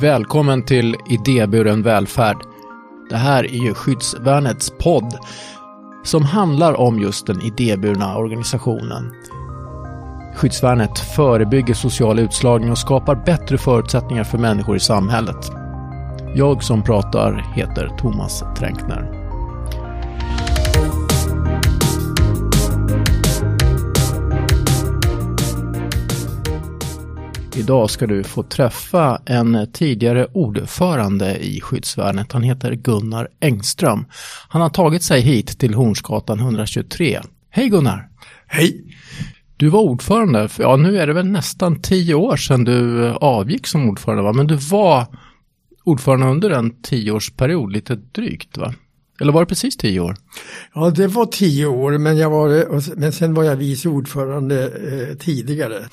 Välkommen till Idéburen välfärd. Det här är ju Skyddsvärnets podd som handlar om just den idéburna organisationen. Skyddsvärnet förebygger social utslagning och skapar bättre förutsättningar för människor i samhället. Jag som pratar heter Thomas Tränkner. Idag ska du få träffa en tidigare ordförande i skyddsvärnet. Han heter Gunnar Engström. Han har tagit sig hit till Hornsgatan 123. Hej Gunnar! Hej! Du var ordförande, för, ja nu är det väl nästan tio år sedan du avgick som ordförande va? Men du var ordförande under en tioårsperiod, lite drygt va? Eller var det precis tio år? Ja, det var tio år, men, jag var, men sen var jag vice ordförande eh, tidigare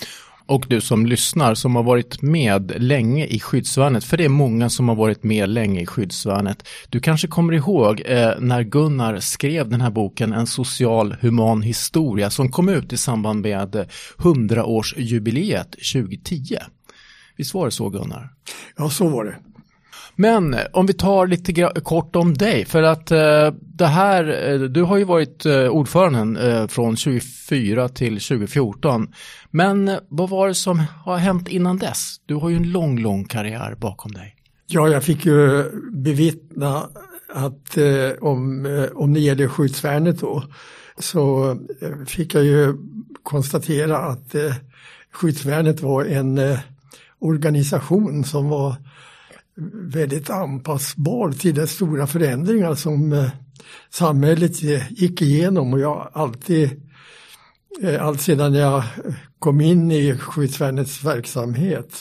och du som lyssnar som har varit med länge i skyddsvärnet, för det är många som har varit med länge i skyddsvärnet. Du kanske kommer ihåg eh, när Gunnar skrev den här boken En social human historia som kom ut i samband med 100-årsjubileet 2010. Visst var det så Gunnar? Ja, så var det. Men eh, om vi tar lite kort om dig, för att eh, det här, eh, du har ju varit eh, ordföranden eh, från 24 till 2014. Men eh, vad var det som har hänt innan dess? Du har ju en lång, lång karriär bakom dig. Ja, jag fick ju bevittna att eh, om, eh, om det gäller skyddsvärnet då, så eh, fick jag ju konstatera att skyddsvärnet var en organisation som var väldigt anpassbar till de stora förändringar som eh, samhället eh, gick igenom och jag alltid, eh, allt sedan jag kom in i skyddsvärnets verksamhet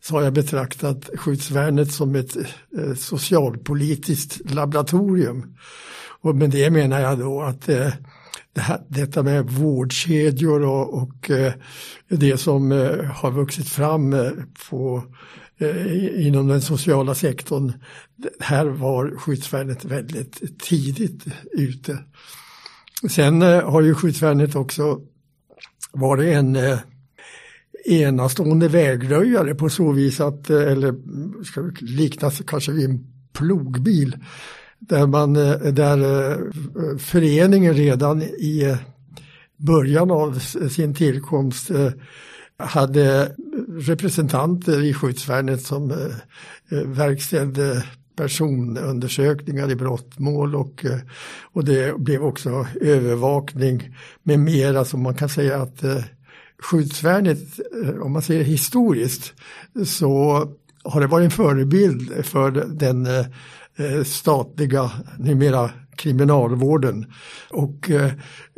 så har jag betraktat skyddsvärnet som ett socialpolitiskt laboratorium. Och med det menar jag då att det här, detta med vårdkedjor och, och det som har vuxit fram på Eh, inom den sociala sektorn. Här var skyddsvärnet väldigt tidigt ute. Sen eh, har ju skyddsvärnet också varit en eh, enastående vägröjare på så vis att, eh, eller ska liknas kanske vid en plogbil, där, man, eh, där eh, föreningen redan i början av sin tillkomst hade representanter i skyddsvärnet som eh, eh, verkställde personundersökningar i brottmål och, eh, och det blev också övervakning med mera. Så man kan säga att skyddsvärnet, om man ser historiskt, så har det varit en förebild för den statliga, numera kriminalvården. Och eh,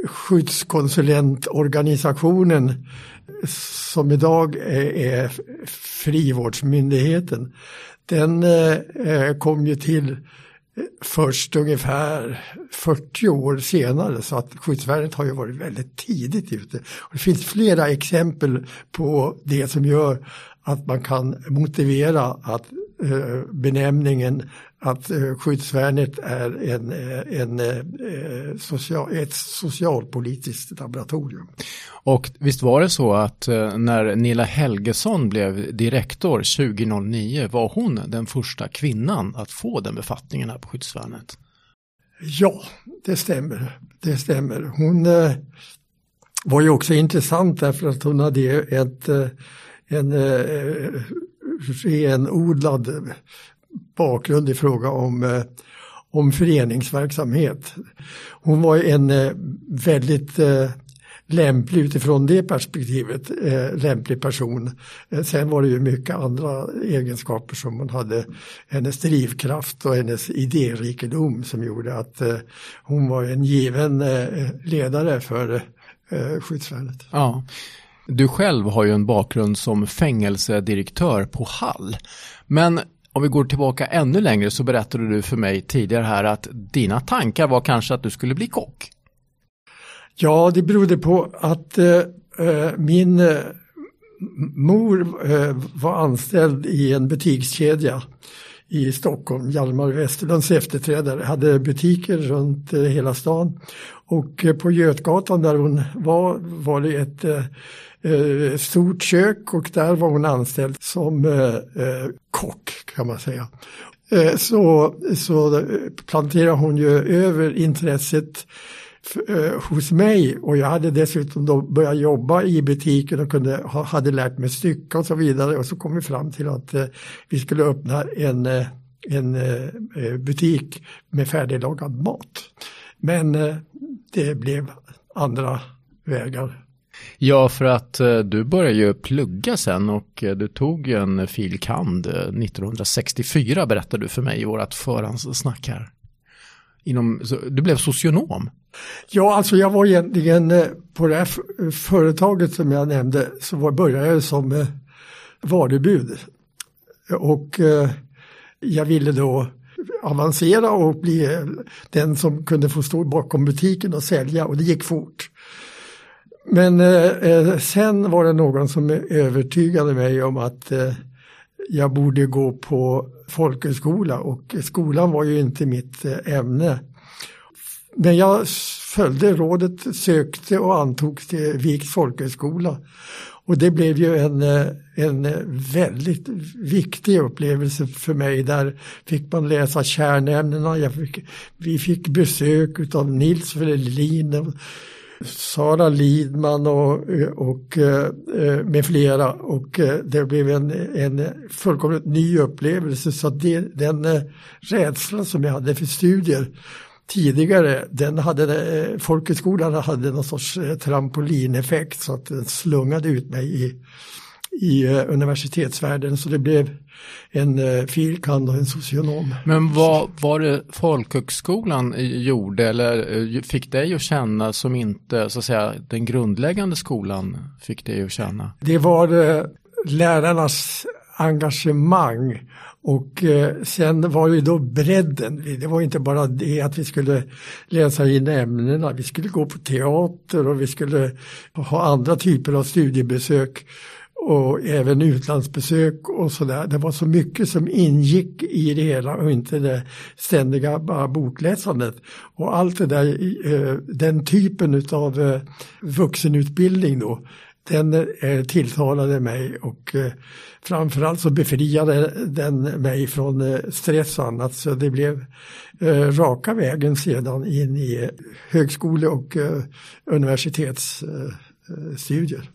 skyddskonsulentorganisationen som idag är frivårdsmyndigheten, den eh, eh, kom ju till först ungefär 40 år senare så att skyddsvärnet har ju varit väldigt tidigt ute. Och det finns flera exempel på det som gör att man kan motivera att benämningen att eh, skyddsvärnet är en, eh, en, social, ett socialpolitiskt laboratorium. Och visst var det så att när Nilla Helgesson blev direktor 2009 var hon den första kvinnan att få den befattningen här på skyddsvärnet? Ja, det stämmer. Det stämmer. Hon eh, var ju också intressant därför att hon hade ett, en eh, renodlad bakgrund i fråga om, eh, om föreningsverksamhet. Hon var en eh, väldigt eh, lämplig utifrån det perspektivet, lämplig person. sen var det ju mycket andra egenskaper som hon hade, hennes drivkraft och hennes idérikedom som gjorde att hon var en given ledare för skyddsvärnet. Ja. Du själv har ju en bakgrund som fängelsedirektör på Hall. Men om vi går tillbaka ännu längre så berättade du för mig tidigare här att dina tankar var kanske att du skulle bli kock. Ja, det berodde på att eh, eh min eh, mor eh, var anställd i en butikskedja i Stockholm. Hjalmar Westerlunds efterträdare hade butiker runt eh, hela stan. Och eh, på Götgatan där hon var, var det ett eh, Eh, ett stort kök och där var hon anställd som eh, eh, kock kan man säga. Så, så planterade hon ju över intresset hos mig och jag hade dessutom då börjat jobba i butiken och kunde, hade lärt mig stycka och så vidare och så kom vi fram till att vi skulle öppna en, en butik med färdiglagad mat. Men det blev andra vägar. Ja, för att eh, du började ju plugga sen och eh, du tog en fil. kand. 1964 berättade du för mig i vårat förhandssnack här. Inom, du blev socionom. Ja, alltså jag var egentligen eh, på det här företaget som jag nämnde så började jag som varubud. Och jag ville då avancera och bli den som kunde få stå bakom butiken och sälja och det gick fort. Men eh, eh, sen var det någon som övertygade mig om att eh, jag borde gå på folkhögskola och skolan var ju inte mitt eh, ämne. Men jag följde rådet, sökte och antogs till Viks folkhögskola. Och det blev ju en, eh, en väldigt viktig upplevelse för mig. Där fick man läsa kärnämnena, fick, vi fick besök av Nils Ferlin Sara Lidman och, och eh, med flera. Och eh, det blev en, en fullkomligt ny upplevelse. Så det, den eh, rädslan som jag hade för studier tidigare, den hade, folkhögskolan hade någon sorts trampolineffekt. Så att den slungade ut mig i, i universitetsvärlden så det blev en eh, filkand och en socionom. Men vad var det folkhögskolan gjorde? Eller eh, fick dig att känna som inte så att säga den grundläggande skolan fick dig att känna? Det var eh, lärarnas engagemang. Och eh, sen var ju då bredden, det var inte bara det att vi skulle läsa in ämnena, vi skulle gå på teater och vi skulle ha andra typer av studiebesök och även utlandsbesök och sådär. Det var så mycket som ingick i det hela och inte det ständiga bara bokläsandet. Och allt det där, eh, den typen av eh, vuxenutbildning då, den eh, tilltalade mig och framförallt så befriade den mig från stress och annat så det blev raka vägen sedan in i högskole och universitetsstudier.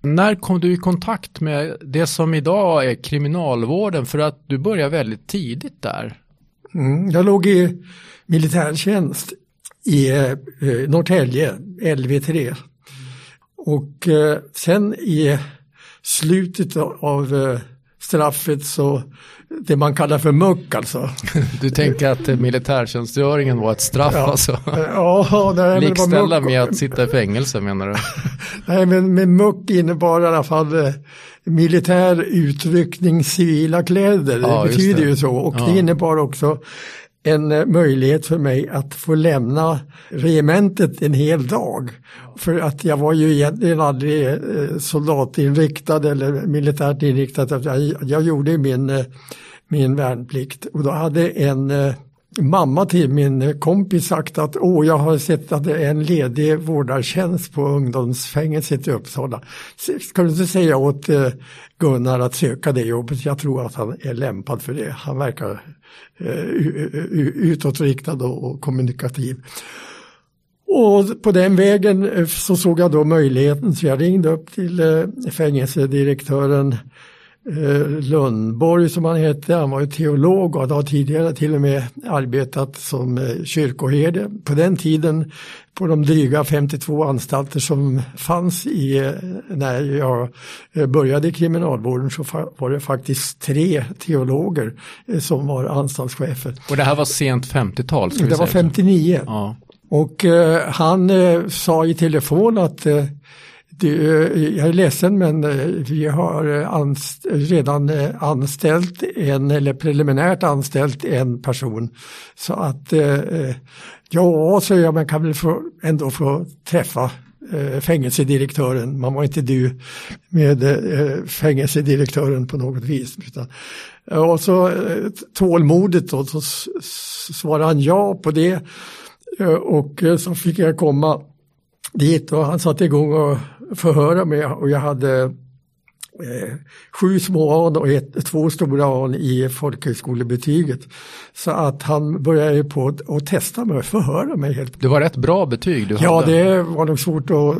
När kom du i kontakt med det som idag är kriminalvården för att du började väldigt tidigt där? Mm, jag låg i militärtjänst i eh, Norrtälje, LV3. Och eh, sen i slutet av eh, straffet så det man kallar för muck alltså. Du tänker att militärtjänstgöringen var ett straff ja. alltså? Ja, nej, Likställa med att sitta i fängelse menar du? nej, men med muck innebar i alla fall eh, militär utryckning, civila kläder. Ja, det betyder det. ju så och ja. det innebar också en eh, möjlighet för mig att få lämna regementet en hel dag. För att jag var ju egentligen aldrig eh, soldatinriktad eller militärt inriktad. Jag, jag gjorde min, eh, min värnplikt och då hade en mamma till min kompis sagt att åh, jag har sett att det är en ledig vårdartjänst på ungdomsfängelset i Uppsala. Ska du inte säga åt eh, Gunnar att söka det jobbet? Jag tror att han är lämpad för det. Han verkar eh, utåtriktad och kommunikativ. Och på den vägen eh, så såg jag då möjligheten så jag ringde upp till fängelsedirektören Lundborg som han hette. Han var ju teolog och hade tidigare till och med arbetat som kyrkoherde. På den tiden på de dryga 52 anstalter som fanns i, när jag började i kriminalvården så var det faktiskt tre teologer eh, som var anstaltschefer. Och det här var sent 50-tal? Det var 59. Ja. Och eh, han eh, sa i telefon att eh, det, eh, jag är ledsen men eh, vi har eh, anst redan anställt en eller preliminärt anställt en person. Så att Ja, så jag, man kan väl få, ändå få träffa eh, fängelsedirektören. Man var inte du med eh, fängelsedirektören på något vis. Utan, och så tålmodigt då, så svarade han ja på det. Och så fick jag komma dit och han satte igång och förhöra mig och jag hade eh, sju små an och ett, två stora an i folkhögskolebetyget. Så att han började på att testa mig och förhöra mig. Helt. Det var rätt bra betyg du ja, hade. Ja, det var nog svårt att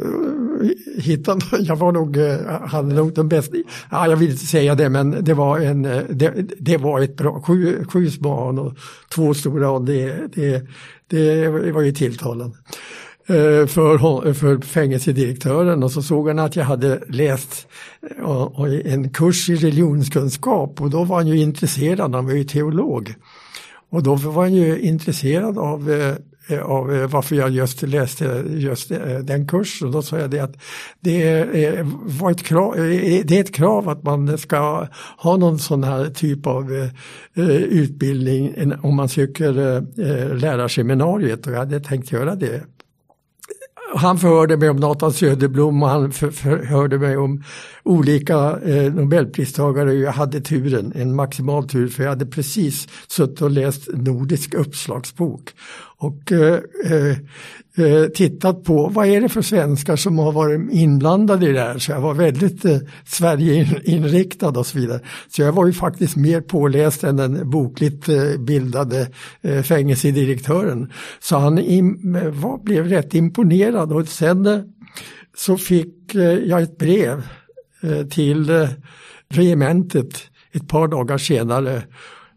hitta. Jag var nog, hade nog den bästa, ja, jag vill inte säga det men det var, en, det, det var ett bra, sju, sju små an och två stora an, det, det, det var ju tilltalande. Eh, för, för fängelsedirektören. Och så såg han att jag hade läst eh, en kurs i religionskunskap. Och då var han ju intresserad, han var ju teolog. Och då var han ju intresserad av, eh, av varför jag just läste just den kursen. Då sa jag det att det var ett krav, det är ett krav att man ska ha någon sån här typ av utbildning om man söker lärarseminariet. Och jag hade tänkt göra det han förhörde mig om Nathan Söderblom och han förhörde mig om olika eh, nobelpristagare. Jag hade turen, en maximal tur, för jag hade precis suttit och läst Nordisk uppslagsbok. Och eh, eh, eh, tittat på vad är det för svenskar som har varit inblandade i det här. Så jag var väldigt eh, Sverigeinriktad och så vidare. Så jag var ju faktiskt mer påläst än den bokligt eh, bildade eh, fängelsedirektören. Så han im, var, blev rätt imponerad och sen eh, så fick eh, jag ett brev eh, till eh, regementet ett par dagar senare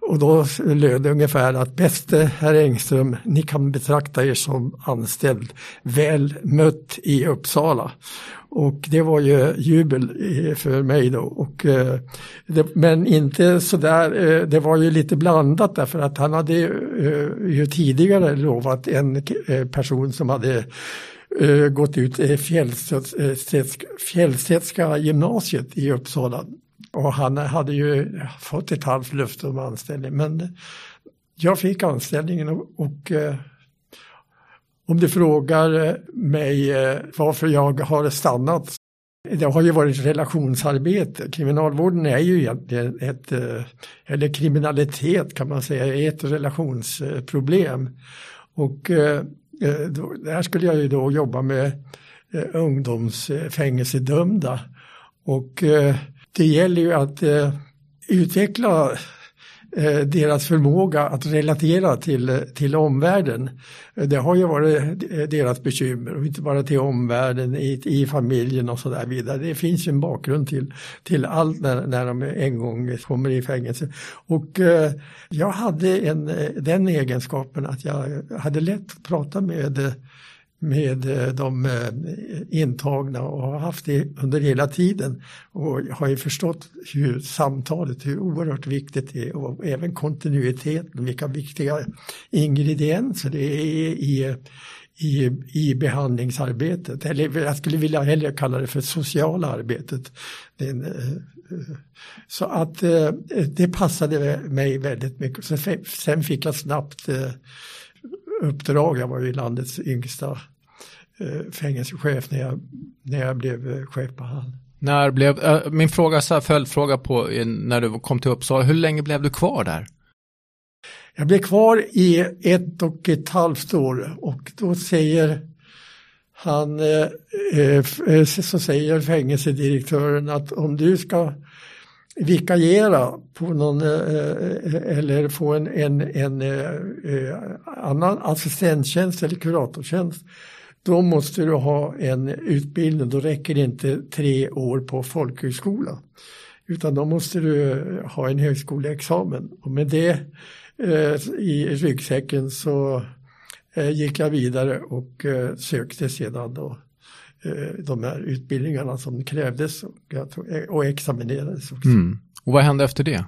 och då löd det ungefär att bäste herr Engström, ni kan betrakta er som anställd, väl mött i Uppsala. Och det var ju jubel för mig då. Och, eh, det, men inte sådär, eh, det var ju lite blandat därför att han hade ju eh, tidigare lovat en person som hade gått ut Fjällstedtska gymnasiet i Uppsala och han hade ju fått ett halvt löfte om anställning. Men jag fick anställningen och, och eh, om du frågar eh, mig eh, varför jag har stannat. Det har ju varit relationsarbete. Kriminalvården är ju egentligen ett, eller kriminalitet kan man säga, är ett relationsproblem. Och då, där skulle jag ju då jobba med ungdomsfängelsedömda. Och det gäller ju att eh, utveckla eh, deras förmåga att relatera till, till omvärlden. Det har ju varit eh, deras bekymmer och inte bara till omvärlden i, i familjen och så där vidare. Det finns ju en bakgrund till, till allt när, när de en gång kommer i fängelse. Och eh, jag hade en, eh, den egenskapen att jag hade lätt att prata med eh, med eh, de eh, intagna och har haft det under hela tiden. Och har ju förstått hur samtalet, hur oerhört viktigt det är och även kontinuiteten, vilka viktiga ingredienser det är i, i, i behandlingsarbetet. Eller jag skulle vilja hellre kalla det för sociala arbetet. Eh, så att det passade mig väldigt mycket. Sen fick jag snabbt uppdrag. Jag var ju landets yngsta fängelsechef när jag, när jag blev eh, chef på Hall. När blev, äh, min fråga, så här, följdfråga på när du kom till Uppsala, hur länge blev du kvar där? Jag blev kvar i ett och ett halvt år och då säger han, eh, så säger fängelsedirektören att om du ska vikariera på någon eller få en, en, en, en annan assistenttjänst eller kuratortjänst då måste du ha en utbildning, då räcker det inte tre år på folkhögskola. Utan då måste du ha en högskoleexamen. Och med det eh, i ryggsäcken så eh, gick jag vidare och eh, sökte sedan då eh, de här utbildningarna som krävdes och, och examinerades också. Mm. Och vad hände efter det?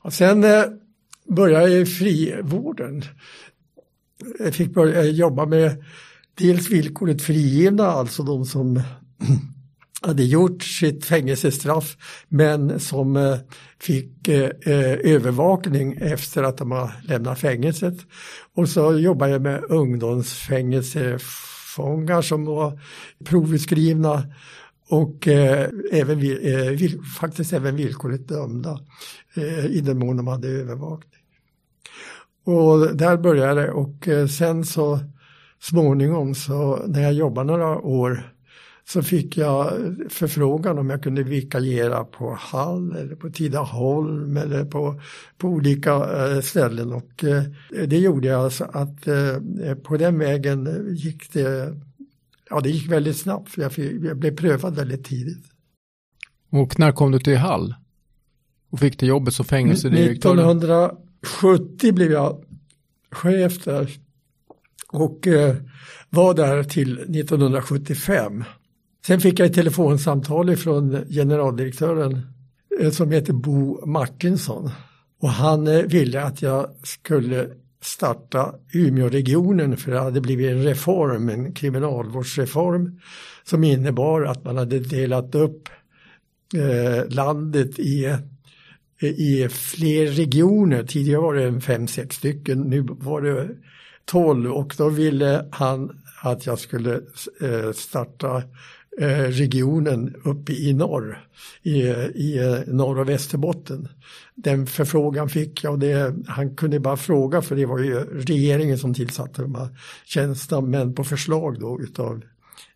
Och sen eh, började jag i frivården. Jag fick börja jobba med dels villkorligt frigivna, alltså de som hade gjort sitt fängelsestraff men som eh, fick eh, eh, övervakning efter att de har lämnat fängelset. Och så jobbade jag med ungdomsfängelsefångar som var provutskrivna och även, faktiskt även villkorligt dömda i den mån de hade övervakning. Och där började det och sen så småningom så när jag jobbade några år så fick jag förfrågan om jag kunde vikariera på Hall eller på Tidaholm eller på, på olika eh, ställen och eh, det gjorde jag så att eh, på den vägen gick det, ja det gick väldigt snabbt för jag, fick, jag blev prövad väldigt tidigt. Och när kom du till Hall? Och fick det jobbet som fängelsedirektör? 1970 blev jag chef där och eh, var där till 1975. Sen fick jag ett telefonsamtal från generaldirektören eh, som heter Bo Martinsson. Och han eh, ville att jag skulle starta Umeåregionen för det hade blivit en reform, en kriminalvårdsreform som innebar att man hade delat upp eh, landet i, i fler regioner. Tidigare var det en fem, sex stycken, nu var det tolv och då ville han att jag skulle eh, starta eh, regionen uppe i norr, i, i eh, norr och Västerbotten. Den förfrågan fick jag och det, han kunde bara fråga för det var ju regeringen som tillsatte de här tjänsterna men på förslag då utav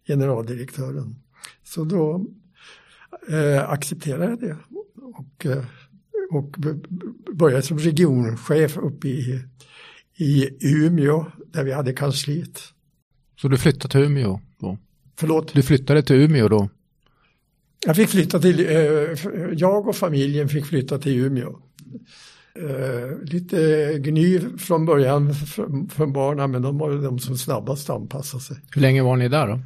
generaldirektören. Så då eh, accepterade jag det och, och började som regionchef uppe i, i Umeå där vi hade kansliet. Så du flyttade till Umeå då? Förlåt? Du flyttade till Umeå då? Jag fick flytta till, eh, jag och familjen fick flytta till Umeå. Eh, lite gny från början från barnen men de var de som snabbast anpassade sig. Hur länge var ni där då?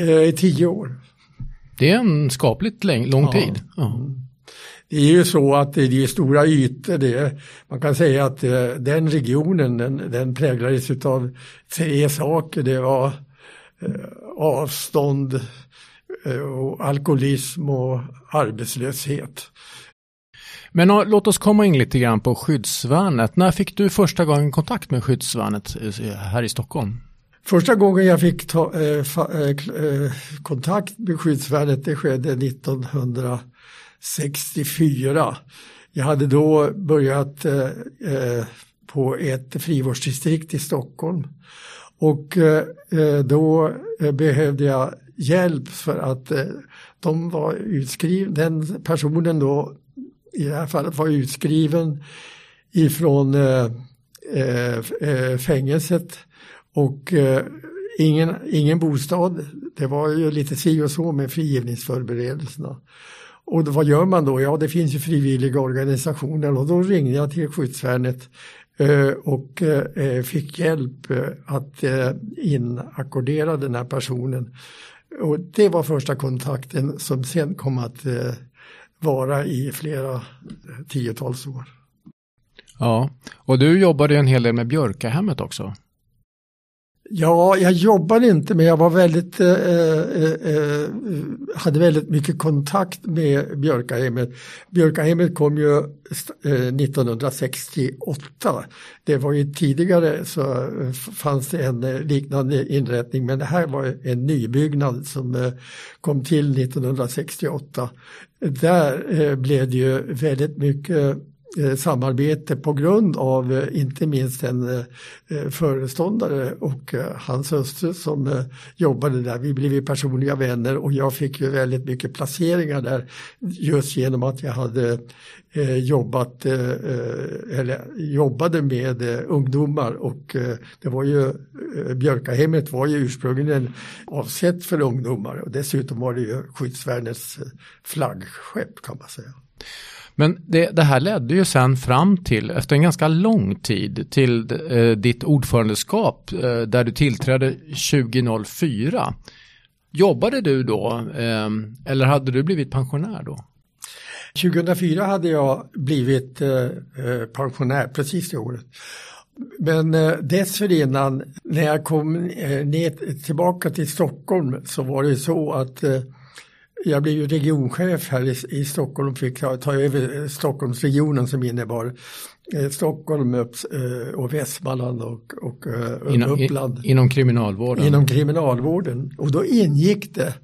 Eh, tio år. Det är en skapligt lång ja. tid. Ja. Det är ju så att det är stora ytor. Det är, man kan säga att den regionen den, den präglades av tre saker. Det var avstånd, eh, och alkoholism och arbetslöshet. Men låt oss komma in lite grann på skyddsvärnet. När fick du första gången kontakt med skyddsvärnet eh, här i Stockholm? Första gången jag fick ta, eh, fa, eh, eh kontakt med skyddsvärnet det skedde 64 Jag hade då börjat eh, eh, på ett frivårdsdistrikt i Stockholm och eh, eh då eh, behövde jag hjälp för att eh, de var utskriven, den personen då i det här fallet var utskriven ifrån fängelset och ingen, ingen bostad. Det var ju lite si och så med frigivningsförberedelserna. Och vad gör man då? Ja, det finns ju frivilliga organisationer och då ringde jag till skyddsvärnet eh, och eh, fick hjälp eh, att inackordera den här personen. Och det var första kontakten som sen kom att vara i flera tiotals år. Ja, och du jobbade en hel del med Björkahemmet också. Ja, jag jobbade inte men jag var väldigt, eh, eh, eh, hade väldigt mycket kontakt med Björkahemmet. Björkahemmet kom ju eh, 1968. Det var ju tidigare så eh, fanns det en liknande inrättning men det här var en nybyggnad som kom till 1968. Där blev det ju väldigt mycket Eh, Eh, samarbete på grund av eh, inte minst en eh, föreståndare och hans hustru som jobbade där. Vi blev personliga vänner och jag fick ju väldigt mycket placeringar där just genom att jag hade jobbat eller jobbade med ungdomar och det var ju Björkahemmet var ju ursprungligen avsett för ungdomar och dessutom var det ju skyddsvärnets flaggskepp kan man säga. Men det, det, här ledde ju sen fram till, efter en ganska lång tid, till eh, ditt ordförandeskap eh, där du tillträdde 2004. Jobbade du då eh, eller hade du blivit pensionär då? 2004 hade jag blivit eh, eh, pensionär precis det året. Men eh, dessförinnan när jag kom eh, ner, tillbaka till Stockholm så var det så att eh, jag blev ju regionchef här i, i Stockholm och fick ta, ta över Stockholmsregionen som innebar eh, Stockholm upp, eh, och Västmanland och, och eh, inom, Uppland. I, inom kriminalvården? Inom kriminalvården. Och då ingick det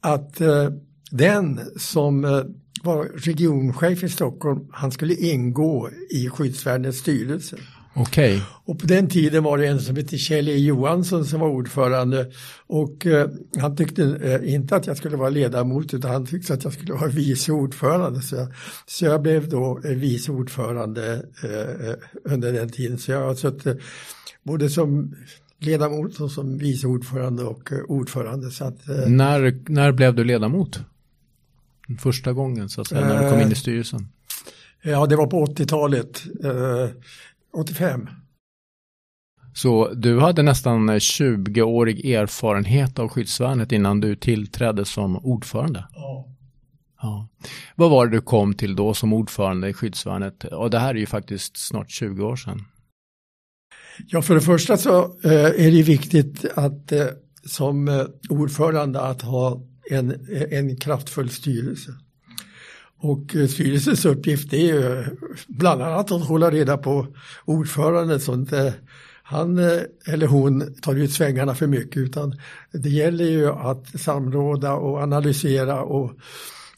att eh, den som eh, var regionchef i Stockholm, han skulle ingå i skyddsvärdens styrelse. Okej. Okay. Och på den tiden var det en som hette Kjell E Johansson som var ordförande och eh, han tyckte eh, inte att jag skulle vara ledamot utan han tyckte att jag skulle vara vice ordförande. Så jag, så jag blev då eh, vice ordförande eh, under den tiden. Så jag har suttit både som ledamot och som vice ordförande och eh, ordförande. Så att, eh, när, när blev du ledamot? Första gången så att säga, när du kom in i styrelsen? Ja, det var på 80-talet, eh, 85. Så du hade nästan 20-årig erfarenhet av skyddsvärnet innan du tillträdde som ordförande? Ja. ja. Vad var det du kom till då som ordförande i skyddsvärnet? Och det här är ju faktiskt snart 20 år sedan. Ja, för det första så eh, är det viktigt att eh, som eh, ordförande att ha en, en kraftfull styrelse. Och eh, styrelsens uppgift är ju bland annat att hålla reda på ordföranden så inte han eh, eller hon tar ut svängarna för mycket utan det gäller ju att samråda och analysera och,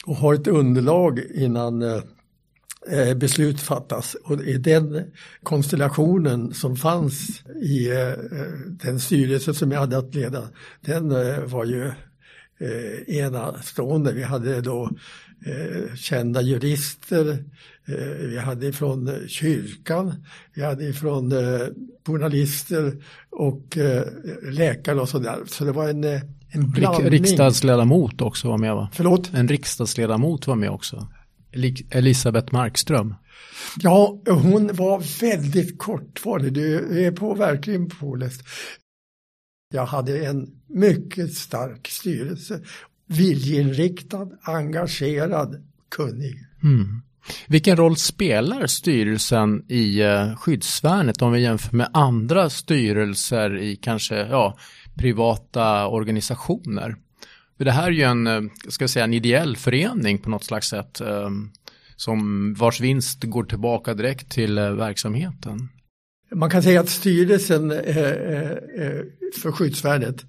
och ha ett underlag innan eh, beslut fattas. Och i den konstellationen som fanns i den styrelse som jag hade att leda, den var ju enastående. Vi hade då kända jurister, vi hade från kyrkan, vi hade från journalister och läkare och sådär. Så det var en, en blandning. Riksdagsledamot också var med va? Förlåt? En riksdagsledamot var med också. Elisabeth Markström. Ja, hon var väldigt kortvarig. Du är på, verkligen påläst. Jag hade en mycket stark styrelse. Viljeinriktad, engagerad, kunnig. Mm. Vilken roll spelar styrelsen i eh, skyddsvärnet om vi jämför med andra styrelser i kanske ja, privata organisationer? För det här är ju en, eh, ska säga, en ideell förening på något slags sätt. Eh, som vars vinst går tillbaka direkt till verksamheten. Man kan säga att styrelsen eh, eh, eh, för skyddsvärdet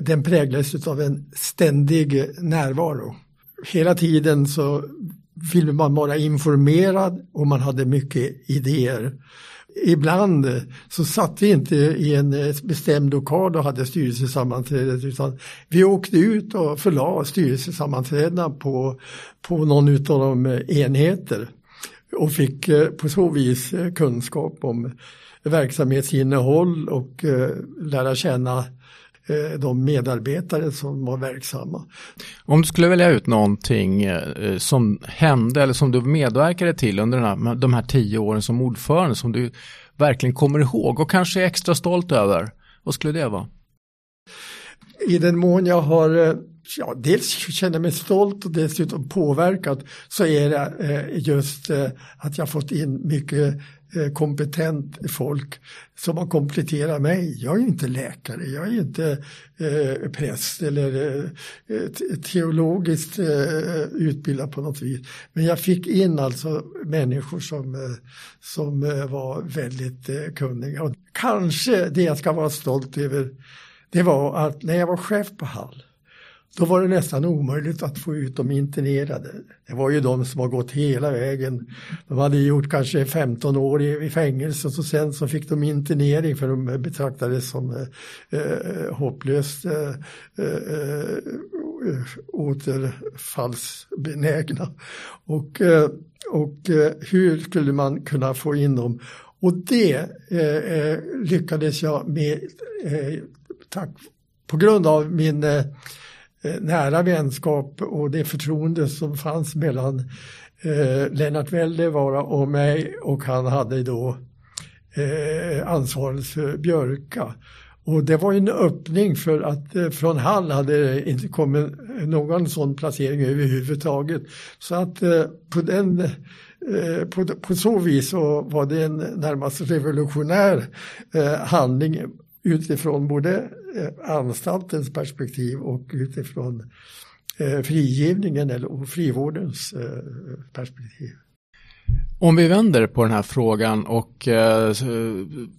den präglades av en ständig närvaro. Hela tiden så ville man vara informerad och man hade mycket idéer ibland så satt vi inte i en bestämd lokal och hade styrelsesammanträdet utan vi åkte ut och förlade styrelsesammanträdena på, på någon av de enheter och fick eh, på så vis kunskap om verksamhetsinnehåll och lära känna de medarbetare som var verksamma. Om du skulle välja ut någonting som hände eller som du medverkade till under här, de här tio åren som ordförande som du verkligen kommer ihåg och kanske är extra stolt över, vad skulle det vara? I den mån jag har ja, dels känner mig stolt och dessutom påverkad så är det eh, just eh, att jag fått in mycket eh, kompetent folk som har kompletterat mig. Jag är inte läkare, jag är inte eh, präst eller eh, teologiskt eh, utbildad på något vis. Men jag fick in alltså människor som, som var väldigt eh, kunniga. Och kanske det jag ska vara stolt över det var att när jag var chef på Hall då var det nästan omöjligt att få ut de internerade. Det var ju de som har gått hela vägen. De hade gjort kanske 15 år i, i fängelse och sen så fick de internering för de betraktades som eh, eh hopplöst eh, eh, eh, återfallsbenägna. Och, eh, och hur skulle man kunna få in dem? Och det eh, lyckades jag med tack, på grund av min Eh, Eh, nära vänskap och det förtroende som fanns mellan eh, Lennart Väldevara och mig och han hade då eh, ansvaret för eh, Björka. Och det var en öppning för att eh, från Hall hade det inte kommit någon sån placering överhuvudtaget. Så att eh, på den eh, på, på, så vis så var det en närmast revolutionär handling utifrån både Eh, anstaltens perspektiv och utifrån eh, frigivningen eller frivårdens eh, perspektiv. Om vi vänder på den här frågan och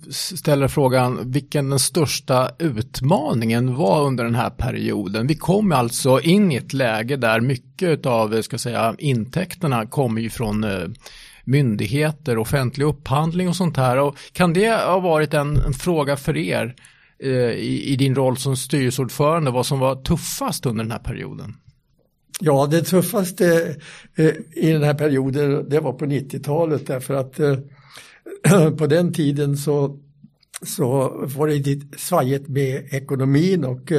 ställer frågan vilken den största utmaningen var under den här perioden. Vi kom alltså in i ett läge där mycket av ska säga, intäkterna kommer ju från myndigheter, offentlig upphandling och sånt här. Och kan det ha varit en, en fråga för er Eh, i, i, din roll som styrelseordförande, vad som var tuffast under den här perioden? Ja, det tuffaste eh, i den här perioden det var på 90-talet därför att eh, på den tiden så, så var det lite svajigt med ekonomin och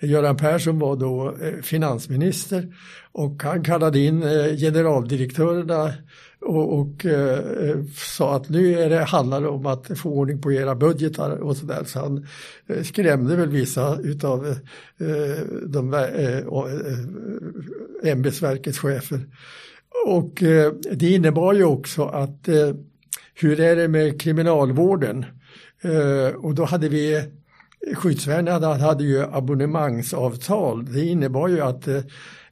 Göran Persson var då finansminister och han kallade in generaldirektörerna och, och eh, sa att nu är det, handlar det om att få ordning på era budgetar och sådär. Så han eh, skrämde väl vissa utav eh, de eh, eh, ämbetsverkets chefer. Och eh, det innebar ju också att eh, hur är det med kriminalvården? Eh, och då hade vi eh, Skyddsvärnet hade ju abonnemangsavtal. Det innebar ju att eh,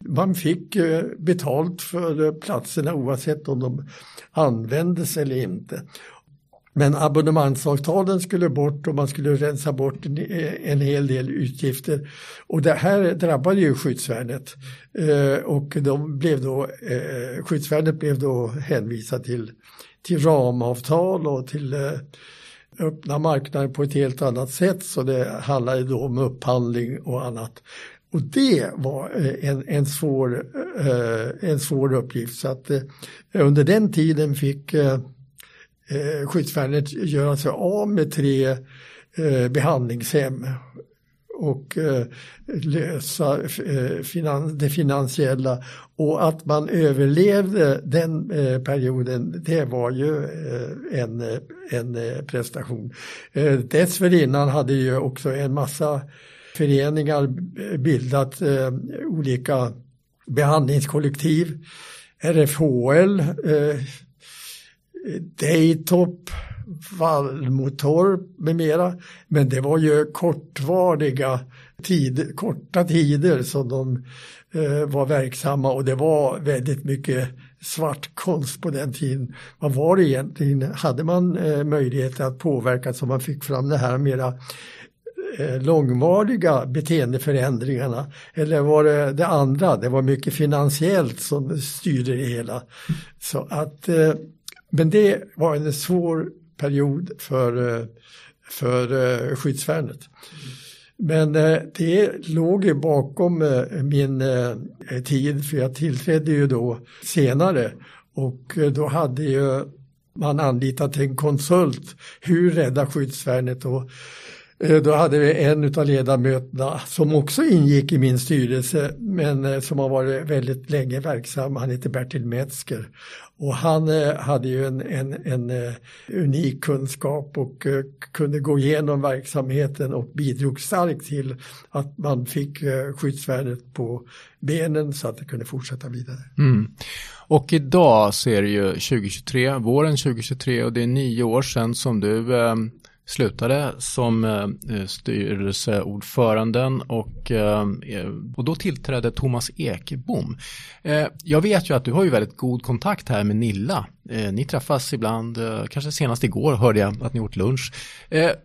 man fick eh, betalt för eh, platserna oavsett om de användes eller inte. Men abonnemangsavtalen skulle bort och man skulle rensa bort en, eh, en hel del utgifter. Och det här drabbade ju skyddsvärnet. Eh, och de blev då, eh, skyddsvärnet blev då hänvisat till, till ramavtal och till eh, öppna marknaden på ett helt annat sätt. Så det handlade då om upphandling och annat. Och det var eh, en, en, svår, eh, en svår uppgift. Så att eh, under den tiden fick skyddsvärnet göra sig av med tre behandlingshem och lösa det finansiella. Och att man överlevde den perioden, det var ju en, en prestation. Dessförinnan hade ju också en massa föreningar eh, bildat eh, olika behandlingskollektiv. RFHL, eh, Daytop, Vallmotorp med mera. Men det var ju kortvariga tid, korta tider som de eh, var verksamma och det var väldigt mycket svart konst på den tiden. Vad var det egentligen? Hade man eh, möjlighet att påverka så man fick fram det här mera Eh, långvariga beteendeförändringarna? Eller var det det andra, det var mycket finansiellt som styrde det hela. Så att, eh, men det var en svår period för, eh, för skyddsvärnet. Men det låg ju bakom min tid för jag tillträdde ju då senare. Och då hade ju man anlitat en konsult, hur rädda skyddsvärnet och Eh, då hade vi en av ledamöterna som också ingick i min styrelse men eh, som har varit väldigt länge verksam. Han heter Bertil Metzger. Och han eh, hade ju en, en, en unik kunskap och kunde gå igenom verksamheten och bidrog starkt till att man fick skyddsvärdet på benen så att det kunde fortsätta vidare. Mm. Och idag så är det ju 2023, våren 2023 och det är nio år sedan som du slutade som eh, styrelseordföranden och, eh, eh, och då tillträdde Thomas Ekebom. Jag vet ju att du har ju väldigt god kontakt här med Nilla. Ni träffas ibland, kanske senast igår hörde jag att ni åt lunch.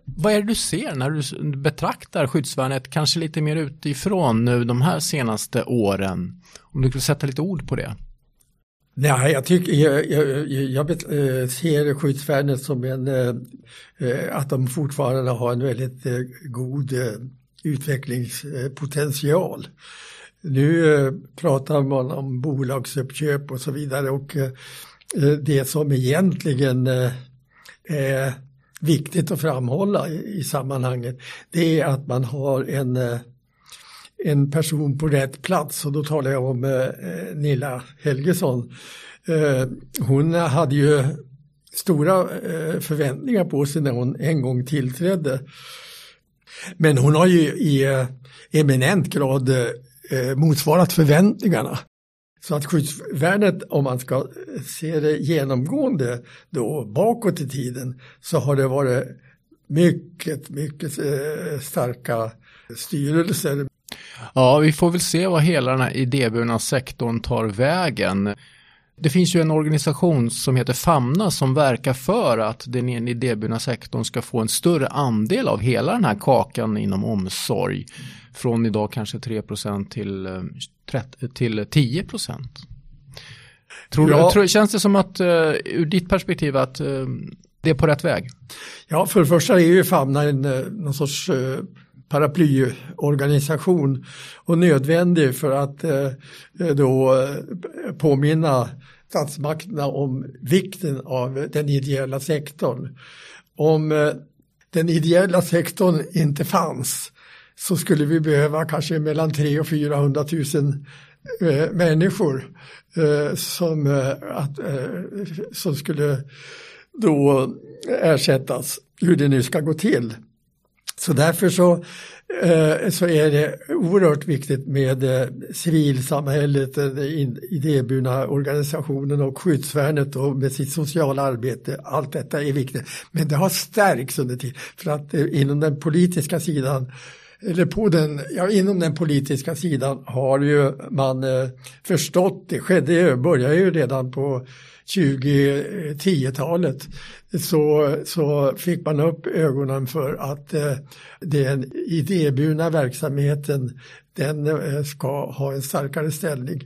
Vad är det du ser när du betraktar skyddsvärnet kanske lite mer utifrån nu de här senaste åren? Om du skulle sätta lite ord på det. Nej, jag, tycker, jag, jag, jag eh, ser skyddsvärnet som en, eh, eh, att de fortfarande har en väldigt god utvecklingspotential. Nu pratar man om bolagsuppköp och så vidare och det som egentligen är viktigt att framhålla i sammanhanget det är att man har en en person på rätt plats och då talar jag om eh, Nilla Helgesson. Eh, hon hade ju stora eh, förväntningar på sig när hon en gång tillträdde. Men hon har ju i eh, eminent grad eh, motsvarat förväntningarna. Så att skyddsvärnet, om man ska se det genomgående då bakåt i tiden, så har det varit mycket, mycket eh, starka styrelser Ja, vi får väl se vad hela den här idéburna sektorn tar vägen. Det finns ju en organisation som heter Famna som verkar för att den idéburna sektorn ska få en större andel av hela den här kakan inom omsorg. Från idag kanske 3 till, till 10 Tror ja. tror, känns det som att, uh, ur ditt perspektiv, att uh, det är på rätt väg? Ja, för det första är ju Famna en, någon sorts uh, paraplyorganisation och nödvändig för att eh, då eh, påminna statsmakterna om vikten av den ideella sektorn. Om eh, den ideella sektorn inte fanns så skulle vi behöva kanske mellan 300 och 400 000 eh, människor eh, som, eh, att, eh, som skulle då ersättas, hur det nu ska gå till. Så därför så, eh, så är det oerhört viktigt med eh, civilsamhället, eh, den idéburna organisationen och skyddsvärnet och med sitt sociala arbete. Allt detta är viktigt. Men det har stärkts under tiden för att inom den politiska sidan eller på den, ja, inom den politiska sidan har ju man eh, förstått, det. Skedde, ju, började ju redan på 2010-talet, så, så fick man upp ögonen för att eh, den idéburna verksamheten den eh, ska ha en starkare ställning.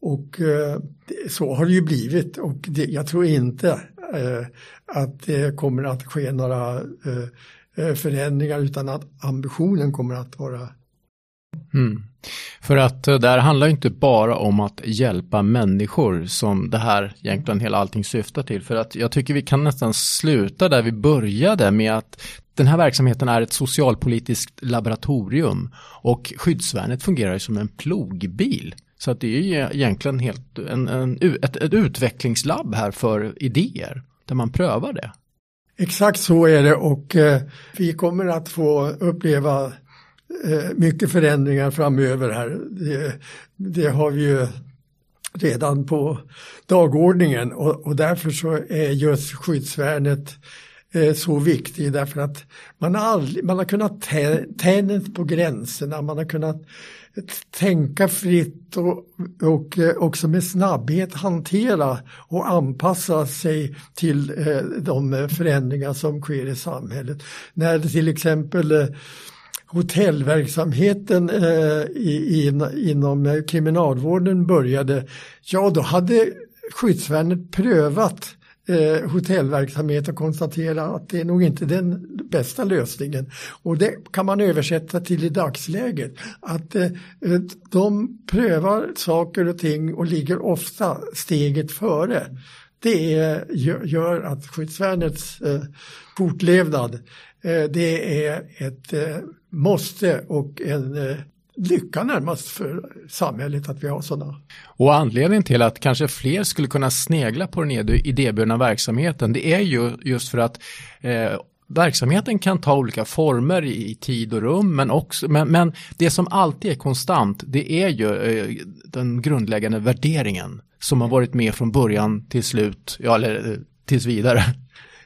Och eh, så har det ju blivit. Och det, jag tror inte eh, att det kommer att ske några Eh, Eh, förändringar utan att ambitionen kommer att vara Mm. För att eh, det här handlar inte bara om att hjälpa människor som det här egentligen hela allting syftar till. För att jag tycker vi kan nästan sluta där vi började med att den här verksamheten är ett socialpolitiskt laboratorium och skyddsvärnet fungerar som en plogbil. Så att det är egentligen helt en, en, ett, ett utvecklingslabb här för idéer där man prövar det. Exakt så är det och eh, vi kommer att få uppleva eh, mycket förändringar framöver här. Det, det, har vi ju redan på dagordningen och, och därför så är just skyddsvärnet eh, så viktigt därför att man har, aldrig, man har kunnat tänja på gränserna, man har kunnat tänka fritt och, och eh, också med snabbhet hantera och anpassa sig till eh, de förändringar som sker i samhället. När till exempel eh, hotellverksamheten inom kriminalvården började, ja då hade skyddsvärnet prövat eh, hotellverksamhet och konstatera att det är nog inte den bästa lösningen. Och det kan man översätta till i dagsläget. Att eh, de prövar saker och ting och ligger ofta steget före. Det gör att skyddsvärnets eh, fortlevnad eh, det är ett eh, måste och en eh, lycka närmast för samhället att vi har sådana. Och anledningen till att kanske fler skulle kunna snegla på den idéburna verksamheten det är ju just för att eh, verksamheten kan ta olika former i, tid och rum men, också, men, men, det som alltid är konstant det är ju eh, den grundläggande värderingen som har varit med från början till slut, ja eller eh, tills vidare.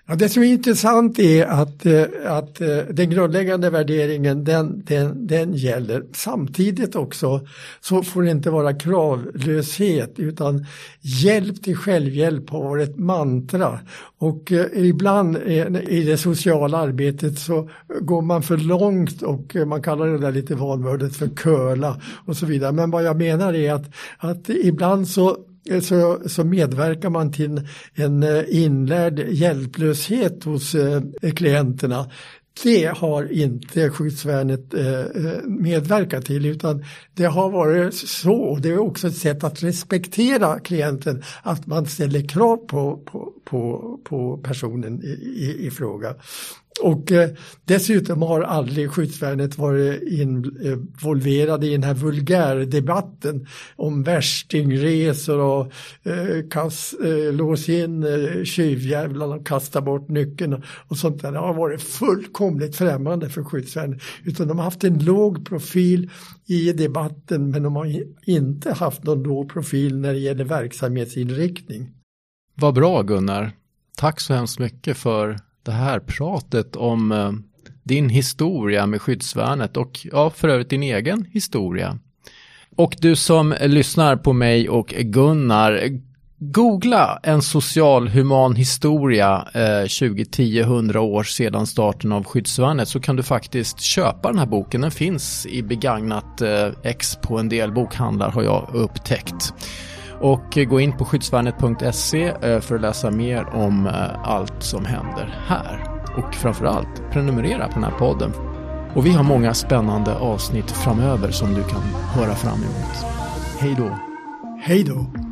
Ja, det som är intressant är att, eh, att eh, den grundläggande värderingen den, den, den gäller. Samtidigt också så får det inte vara kravlöshet utan hjälp till självhjälp har varit mantra. Och eh, ibland i det sociala arbetet så går man för långt och man kallar det där lite vanvördigt för curla och så vidare. Men vad jag menar är att, att ibland så så, så medverkar man till en eh, inlärd hjälplöshet hos eh, klienterna. Det har inte skyddsvärnet eh, medverkat till utan det har varit så, det är också ett sätt att respektera klienten, att man ställer krav på, på, på, på personen i, i, i fråga. Och eh, dessutom har aldrig skyddsvärnet varit involverade eh, i den här vulgärdebatten om värstingresor och eh, kas, eh, lås in eh, tjuvjävlarna och kasta bort nyckeln och, och sånt där. Det har varit fullkomligt främmande för skyddsvärnet. Utan de har haft en låg profil i debatten men de har inte haft någon låg profil när det gäller verksamhetsinriktning. Vad bra Gunnar. Tack så hemskt mycket för det här pratet om eh, din historia med skyddsvärnet och ja, för övrigt din egen historia. Och du som lyssnar på mig och Gunnar, googla en social human historia eh, 2010-100 år sedan starten av skyddsvärnet så kan du faktiskt köpa den här boken. Den finns i begagnat eh, ex på en del bokhandlar har jag upptäckt. Och gå in på skyddsvärnet.se för att läsa mer om allt som händer här. Och framförallt prenumerera på den här podden. Och vi har många spännande avsnitt framöver som du kan höra fram emot. Hej då! Hej då!